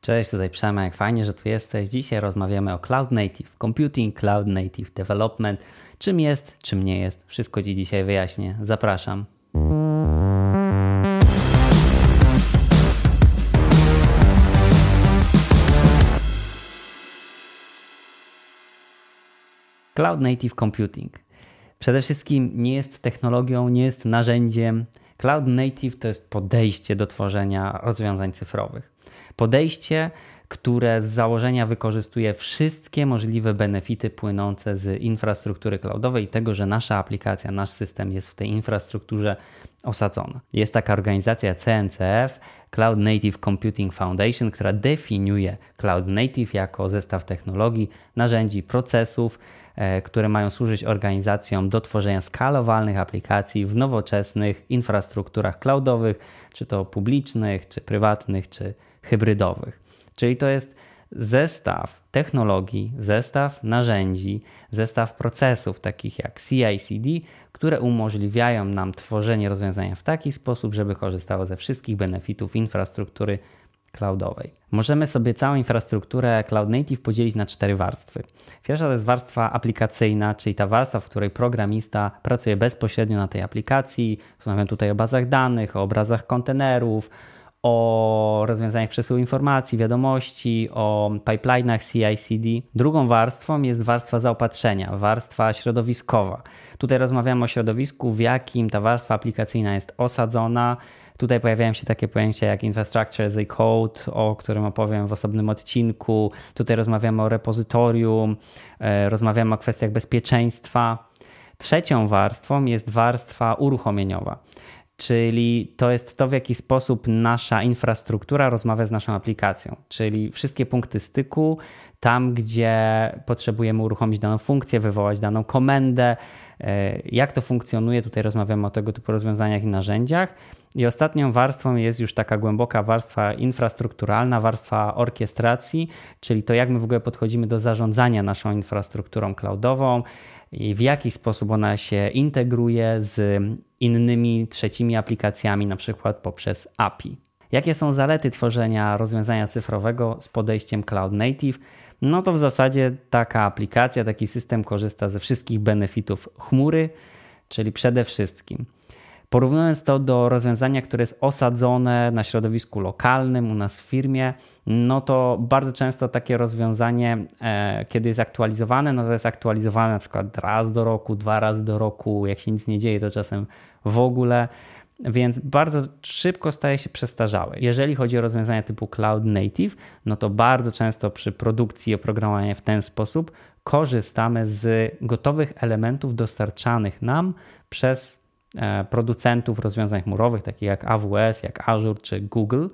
Cześć, tutaj Przemek, fajnie, że tu jesteś. Dzisiaj rozmawiamy o Cloud Native Computing, Cloud Native Development. Czym jest, czym nie jest. Wszystko Ci dzisiaj wyjaśnię. Zapraszam. Cloud Native Computing. Przede wszystkim nie jest technologią, nie jest narzędziem. Cloud Native to jest podejście do tworzenia rozwiązań cyfrowych. Podejście, które z założenia wykorzystuje wszystkie możliwe benefity płynące z infrastruktury cloudowej i tego, że nasza aplikacja, nasz system jest w tej infrastrukturze osadzona. Jest taka organizacja CNCF, Cloud Native Computing Foundation, która definiuje Cloud Native jako zestaw technologii, narzędzi, procesów, e, które mają służyć organizacjom do tworzenia skalowalnych aplikacji w nowoczesnych infrastrukturach cloudowych, czy to publicznych, czy prywatnych, czy hybrydowych. Czyli to jest zestaw technologii, zestaw narzędzi, zestaw procesów takich jak CI/CD, które umożliwiają nam tworzenie rozwiązania w taki sposób, żeby korzystało ze wszystkich benefitów infrastruktury cloudowej. Możemy sobie całą infrastrukturę Cloud Native podzielić na cztery warstwy. Pierwsza to jest warstwa aplikacyjna, czyli ta warstwa, w której programista pracuje bezpośrednio na tej aplikacji. Rozmawiam tutaj o bazach danych, o obrazach kontenerów, o rozwiązaniach przesyłu informacji, wiadomości, o pipeline'ach CI/CD. Drugą warstwą jest warstwa zaopatrzenia, warstwa środowiskowa. Tutaj rozmawiamy o środowisku, w jakim ta warstwa aplikacyjna jest osadzona. Tutaj pojawiają się takie pojęcia jak infrastructure as a code, o którym opowiem w osobnym odcinku. Tutaj rozmawiamy o repozytorium, e, rozmawiamy o kwestiach bezpieczeństwa. Trzecią warstwą jest warstwa uruchomieniowa. Czyli to jest to, w jaki sposób nasza infrastruktura rozmawia z naszą aplikacją, czyli wszystkie punkty styku, tam gdzie potrzebujemy uruchomić daną funkcję, wywołać daną komendę, e, jak to funkcjonuje. Tutaj rozmawiamy o tego typu rozwiązaniach i narzędziach. I ostatnią warstwą jest już taka głęboka warstwa infrastrukturalna, warstwa orkiestracji, czyli to, jak my w ogóle podchodzimy do zarządzania naszą infrastrukturą cloudową i w jaki sposób ona się integruje z innymi trzecimi aplikacjami, na przykład poprzez API. Jakie są zalety tworzenia rozwiązania cyfrowego z podejściem Cloud Native? No to w zasadzie taka aplikacja, taki system korzysta ze wszystkich benefitów chmury, czyli przede wszystkim Porównując to do rozwiązania, które jest osadzone na środowisku lokalnym u nas w firmie, no to bardzo często takie rozwiązanie, e, kiedy jest aktualizowane, no to jest aktualizowane na przykład raz do roku, dwa razy do roku, jak się nic nie dzieje, to czasem w ogóle. Więc bardzo szybko staje się przestarzałe. Jeżeli chodzi o rozwiązania typu Cloud Native, no to bardzo często przy produkcji oprogramowania w ten sposób korzystamy z gotowych elementów dostarczanych nam przez producentów rozwiązań chmurowych, takich jak AWS, jak Azure czy Google.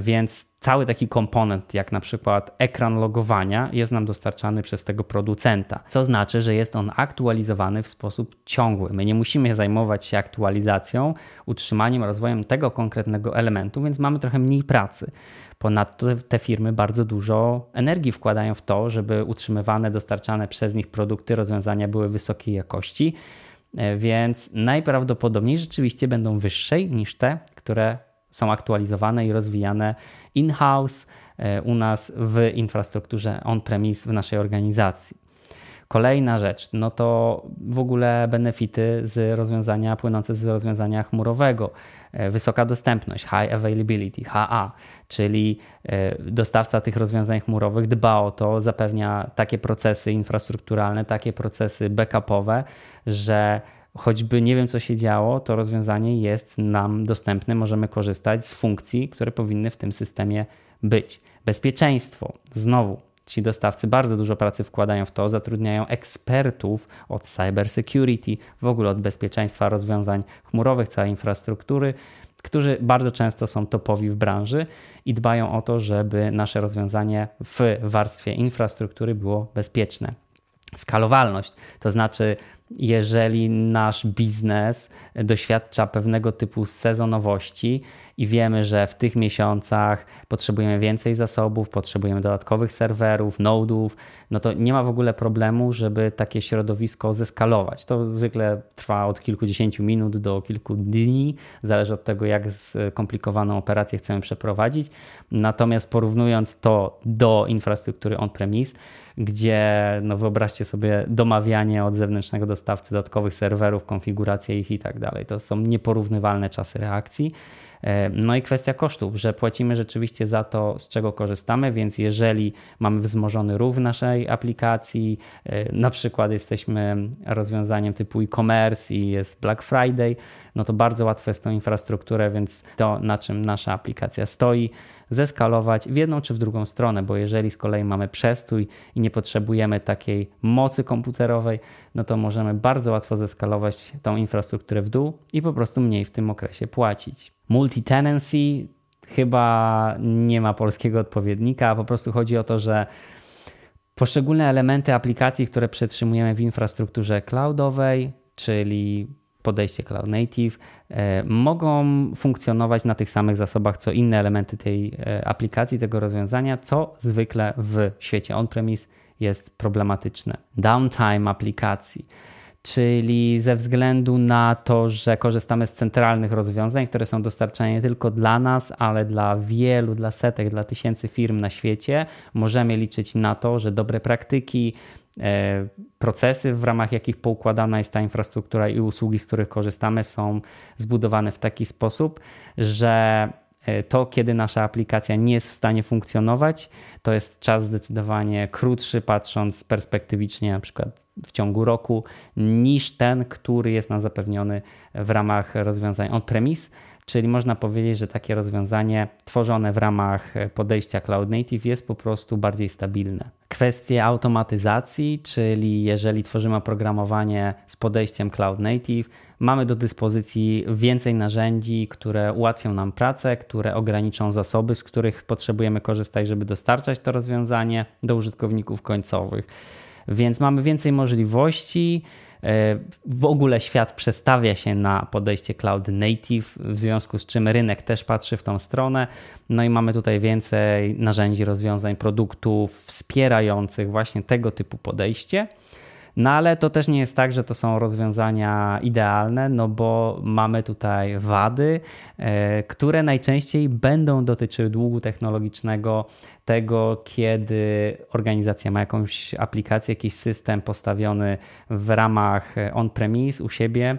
Więc cały taki komponent, jak na przykład ekran logowania, jest nam dostarczany przez tego producenta, co znaczy, że jest on aktualizowany w sposób ciągły. My nie musimy zajmować się aktualizacją, utrzymaniem, rozwojem tego konkretnego elementu, więc mamy trochę mniej pracy. Ponadto te firmy bardzo dużo energii wkładają w to, żeby utrzymywane, dostarczane przez nich produkty, rozwiązania były wysokiej jakości E, więc najprawdopodobniej rzeczywiście będą wyższej niż te, które są aktualizowane i rozwijane in-house e, u nas w infrastrukturze on-premise w naszej organizacji. Kolejna rzecz, no to w ogóle benefity z rozwiązania płynące z rozwiązania chmurowego. E, wysoka dostępność, high availability, HA, czyli e, dostawca tych rozwiązań chmurowych dba o to, zapewnia takie procesy infrastrukturalne, takie procesy backupowe, że choćby nie wiem, co się działo, to rozwiązanie jest nam dostępne, możemy korzystać z funkcji, które powinny w tym systemie być. Bezpieczeństwo, znowu Ci dostawcy bardzo dużo pracy wkładają w to, zatrudniają ekspertów od cyber security, w ogóle od bezpieczeństwa rozwiązań chmurowych, całej infrastruktury, którzy bardzo często są topowi w branży i dbają o to, żeby nasze rozwiązanie w warstwie infrastruktury było bezpieczne. Skalowalność, to znaczy jeżeli nasz biznes doświadcza pewnego typu sezonowości i wiemy, że w tych miesiącach potrzebujemy więcej zasobów, potrzebujemy dodatkowych serwerów, nodów, no to nie ma w ogóle problemu, żeby takie środowisko zeskalować. To zwykle trwa od kilkudziesięciu minut do kilku dni, zależy od tego, jak skomplikowaną operację chcemy przeprowadzić. Natomiast porównując to do infrastruktury on-premise, gdzie no wyobraźcie sobie domawianie od zewnętrznego dostawcy dodatkowych serwerów, konfigurację ich i tak dalej. To są nieporównywalne czasy reakcji. E, no i kwestia kosztów, że płacimy rzeczywiście za to, z czego korzystamy, więc jeżeli mamy wzmożony ruch w naszej aplikacji, e, na przykład jesteśmy rozwiązaniem typu e-commerce i jest Black Friday, no to bardzo łatwo jest tą infrastrukturę, więc to, na czym nasza aplikacja stoi, zeskalować w jedną czy w drugą stronę, bo jeżeli z kolei mamy przestój i nie potrzebujemy takiej mocy komputerowej, no to możemy bardzo łatwo zeskalować tą infrastrukturę w dół i po prostu mniej w tym okresie płacić. Multi-tenancy chyba nie ma polskiego odpowiednika, po prostu chodzi o to, że poszczególne elementy aplikacji, które przetrzymujemy w infrastrukturze cloudowej, czyli podejście Cloud Native, e, mogą funkcjonować na tych samych zasobach co inne elementy tej e, aplikacji, tego rozwiązania, co zwykle w świecie on-premise jest problematyczne. Downtime aplikacji czyli ze względu na to, że korzystamy z centralnych rozwiązań, które są dostarczane nie tylko dla nas, ale dla wielu, dla setek, dla tysięcy firm na świecie, możemy liczyć na to, że dobre praktyki, e, procesy, w ramach jakich poukładana jest ta infrastruktura i usługi, z których korzystamy, są zbudowane w taki sposób, że e, to, kiedy nasza aplikacja nie jest w stanie funkcjonować, to jest czas zdecydowanie krótszy, patrząc perspektywicznie, na przykład w ciągu roku, niż ten, który jest nam zapewniony w ramach rozwiązań on-premise. Czyli można powiedzieć, że takie rozwiązanie tworzone w ramach podejścia Cloud Native jest po prostu bardziej stabilne. Kwestie automatyzacji, czyli jeżeli tworzymy oprogramowanie z podejściem Cloud Native, mamy do dyspozycji więcej narzędzi, które ułatwią nam pracę, które ograniczą zasoby, z których potrzebujemy korzystać, żeby dostarczać to rozwiązanie do użytkowników końcowych. Więc mamy więcej możliwości w ogóle świat przestawia się na podejście cloud native, w związku z czym rynek też patrzy w tą stronę. No i mamy tutaj więcej narzędzi, rozwiązań, produktów wspierających właśnie tego typu podejście. No ale to też nie jest tak, że to są rozwiązania idealne, no bo mamy tutaj wady, e, które najczęściej będą dotyczyły długu technologicznego, tego, kiedy organizacja ma jakąś aplikację, jakiś system postawiony w ramach on-premise u siebie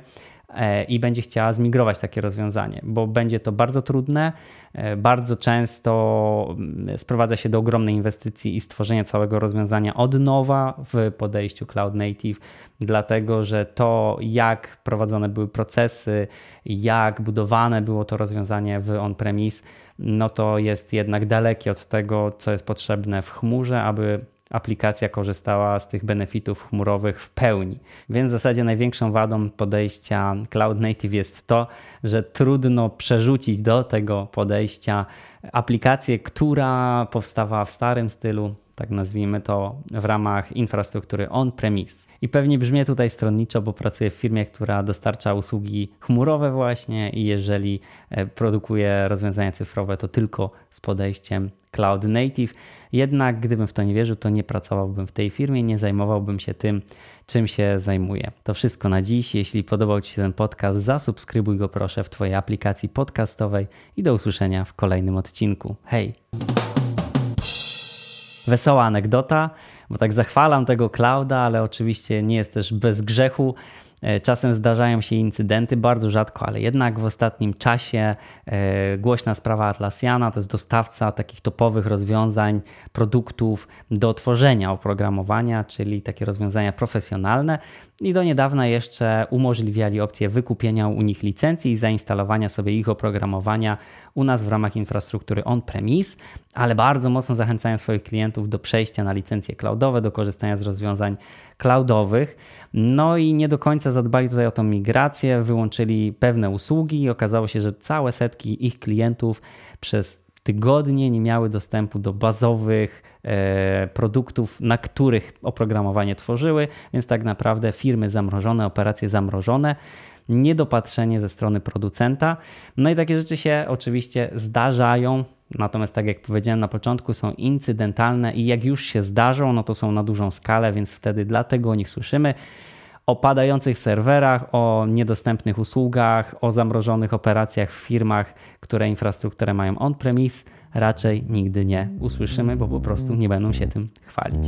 i będzie chciała zmigrować takie rozwiązanie, bo będzie to bardzo trudne, e, bardzo często mm, sprowadza się do ogromnej inwestycji i stworzenia całego rozwiązania od nowa w podejściu cloud native, dlatego że to, jak prowadzone były procesy, jak budowane było to rozwiązanie w on-premise, no to jest jednak dalekie od tego, co jest potrzebne w chmurze, aby aplikacja korzystała z tych benefitów chmurowych w pełni. Więc w zasadzie największą wadą podejścia Cloud Native jest to, że trudno przerzucić do tego podejścia aplikację, która powstawała w starym stylu, tak nazwijmy to, w ramach infrastruktury on-premise. I pewnie brzmi tutaj stronniczo, bo pracuję w firmie, która dostarcza usługi chmurowe właśnie i jeżeli e, produkuje rozwiązania cyfrowe, to tylko z podejściem cloud native. Jednak gdybym w to nie wierzył, to nie pracowałbym w tej firmie, nie zajmowałbym się tym, czym się zajmuję. To wszystko na dziś. Jeśli podobał Ci się ten podcast, zasubskrybuj go proszę w Twojej aplikacji podcastowej i do usłyszenia w kolejnym odcinku. Hej! Wesoła anegdota, bo tak zachwalam tego clouda, ale oczywiście nie jest też bez grzechu. E, czasem zdarzają się incydenty, bardzo rzadko, ale jednak w ostatnim czasie e, głośna sprawa Atlassiana to jest dostawca takich topowych rozwiązań, produktów do tworzenia oprogramowania, czyli takie rozwiązania profesjonalne. I do niedawna jeszcze umożliwiali opcję wykupienia u nich licencji i zainstalowania sobie ich oprogramowania u nas w ramach infrastruktury on-premise, ale bardzo mocno zachęcają swoich klientów do przejścia na licencje cloudowe, do korzystania z rozwiązań cloudowych. No i nie do końca zadbali tutaj o tą migrację, wyłączyli pewne usługi i okazało się, że całe setki ich klientów przez tygodnie nie miały dostępu do bazowych e, produktów, na których oprogramowanie tworzyły, więc tak naprawdę firmy zamrożone, operacje zamrożone niedopatrzenie ze strony producenta. No i takie rzeczy się oczywiście zdarzają. Natomiast, tak jak powiedziałem na początku, są incydentalne i jak już się zdarzą, no to są na dużą skalę, więc wtedy dlatego o nich słyszymy. O padających serwerach, o niedostępnych usługach, o zamrożonych operacjach w firmach, które infrastrukturę mają on-premise, raczej nigdy nie usłyszymy, bo po prostu nie będą się tym chwalić.